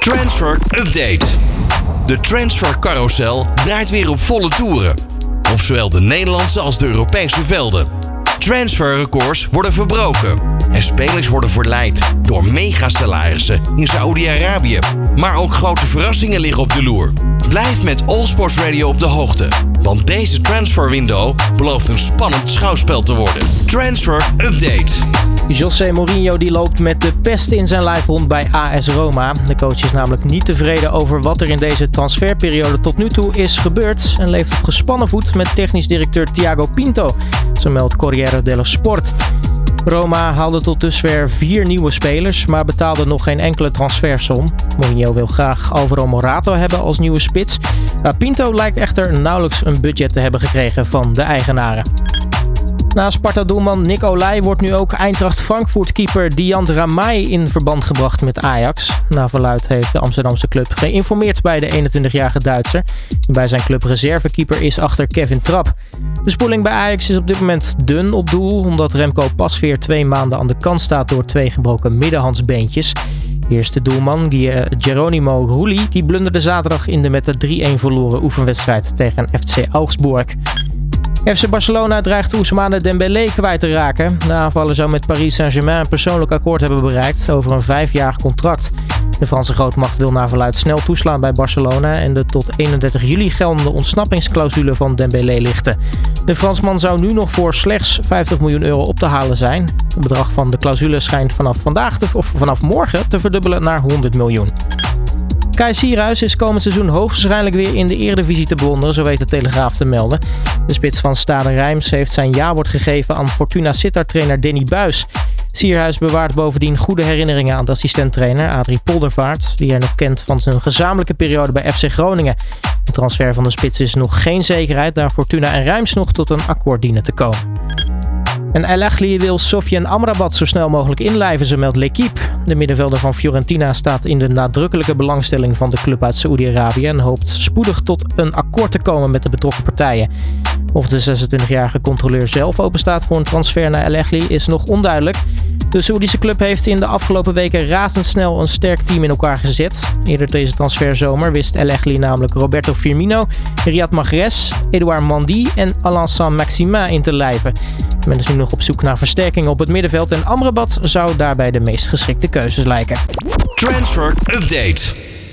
Transfer Update. De transfer carousel draait weer op volle toeren. Op zowel de Nederlandse als de Europese velden. Transferrecords worden verbroken. En spelers worden verleid door megasalarissen in Saoedi-Arabië. Maar ook grote verrassingen liggen op de loer. Blijf met All Sports Radio op de hoogte. Want deze transfer window belooft een spannend schouwspel te worden. Transfer Update. José Mourinho die loopt met de pest in zijn lijf rond bij AS Roma. De coach is namelijk niet tevreden over wat er in deze transferperiode tot nu toe is gebeurd. En leeft op gespannen voet met technisch directeur Thiago Pinto. Zo meldt Corriere dello Sport. Roma haalde tot dusver vier nieuwe spelers, maar betaalde nog geen enkele transfersom. Mourinho wil graag Alvaro Morato hebben als nieuwe spits. Pinto lijkt echter nauwelijks een budget te hebben gekregen van de eigenaren. Na Sparta-doelman Nick Olij wordt nu ook Eintracht Frankfurt-keeper Dian Ramay in verband gebracht met Ajax. Na verluid heeft de Amsterdamse club geïnformeerd bij de 21-jarige Duitser. Die bij zijn club reservekeeper is achter Kevin Trapp. De spoeling bij Ajax is op dit moment dun op doel, omdat Remco Pasveer twee maanden aan de kant staat door twee gebroken middenhandsbeentjes. Eerste doelman Geronimo Rulli die blunderde zaterdag in de met de 3-1 verloren oefenwedstrijd tegen FC Augsburg. FC Barcelona dreigt Ousmane Dembélé kwijt te raken. De aanvaller zou met Paris Saint-Germain een persoonlijk akkoord hebben bereikt over een vijfjarig contract. De Franse grootmacht wil naar verluid snel toeslaan bij Barcelona en de tot 31 juli geldende ontsnappingsclausule van Dembélé lichten. De Fransman zou nu nog voor slechts 50 miljoen euro op te halen zijn. Het bedrag van de clausule schijnt vanaf vandaag of vanaf morgen te verdubbelen naar 100 miljoen. Kai Sierhuis is komend seizoen hoogstwaarschijnlijk weer in de Eredivisie te bewonderen, zo weet de Telegraaf te melden. De spits van Stade Rijms heeft zijn jawoord gegeven aan Fortuna Sittard-trainer Danny Buis. Sierhuis bewaart bovendien goede herinneringen aan de assistenttrainer Adrie Poldervaart, die hij nog kent van zijn gezamenlijke periode bij FC Groningen. De transfer van de spits is nog geen zekerheid, daar Fortuna en Rijms nog tot een akkoord dienen te komen. En El wil Sofian Amrabat zo snel mogelijk inlijven, zo meldt L'Equipe. De middenvelder van Fiorentina staat in de nadrukkelijke belangstelling van de club uit Saoedi-Arabië en hoopt spoedig tot een akkoord te komen met de betrokken partijen. Of de 26-jarige controleur zelf openstaat voor een transfer naar El is nog onduidelijk. De Saoedische club heeft in de afgelopen weken razendsnel een sterk team in elkaar gezet. Eerder deze transferzomer wist El namelijk Roberto Firmino, Riyad Mahrez, Edouard Mandy en Alain Maximin in te lijven. Men is nu nog op zoek naar versterking op het middenveld en Amrabat zou daarbij de meest geschikte keuzes lijken. Transfer Update.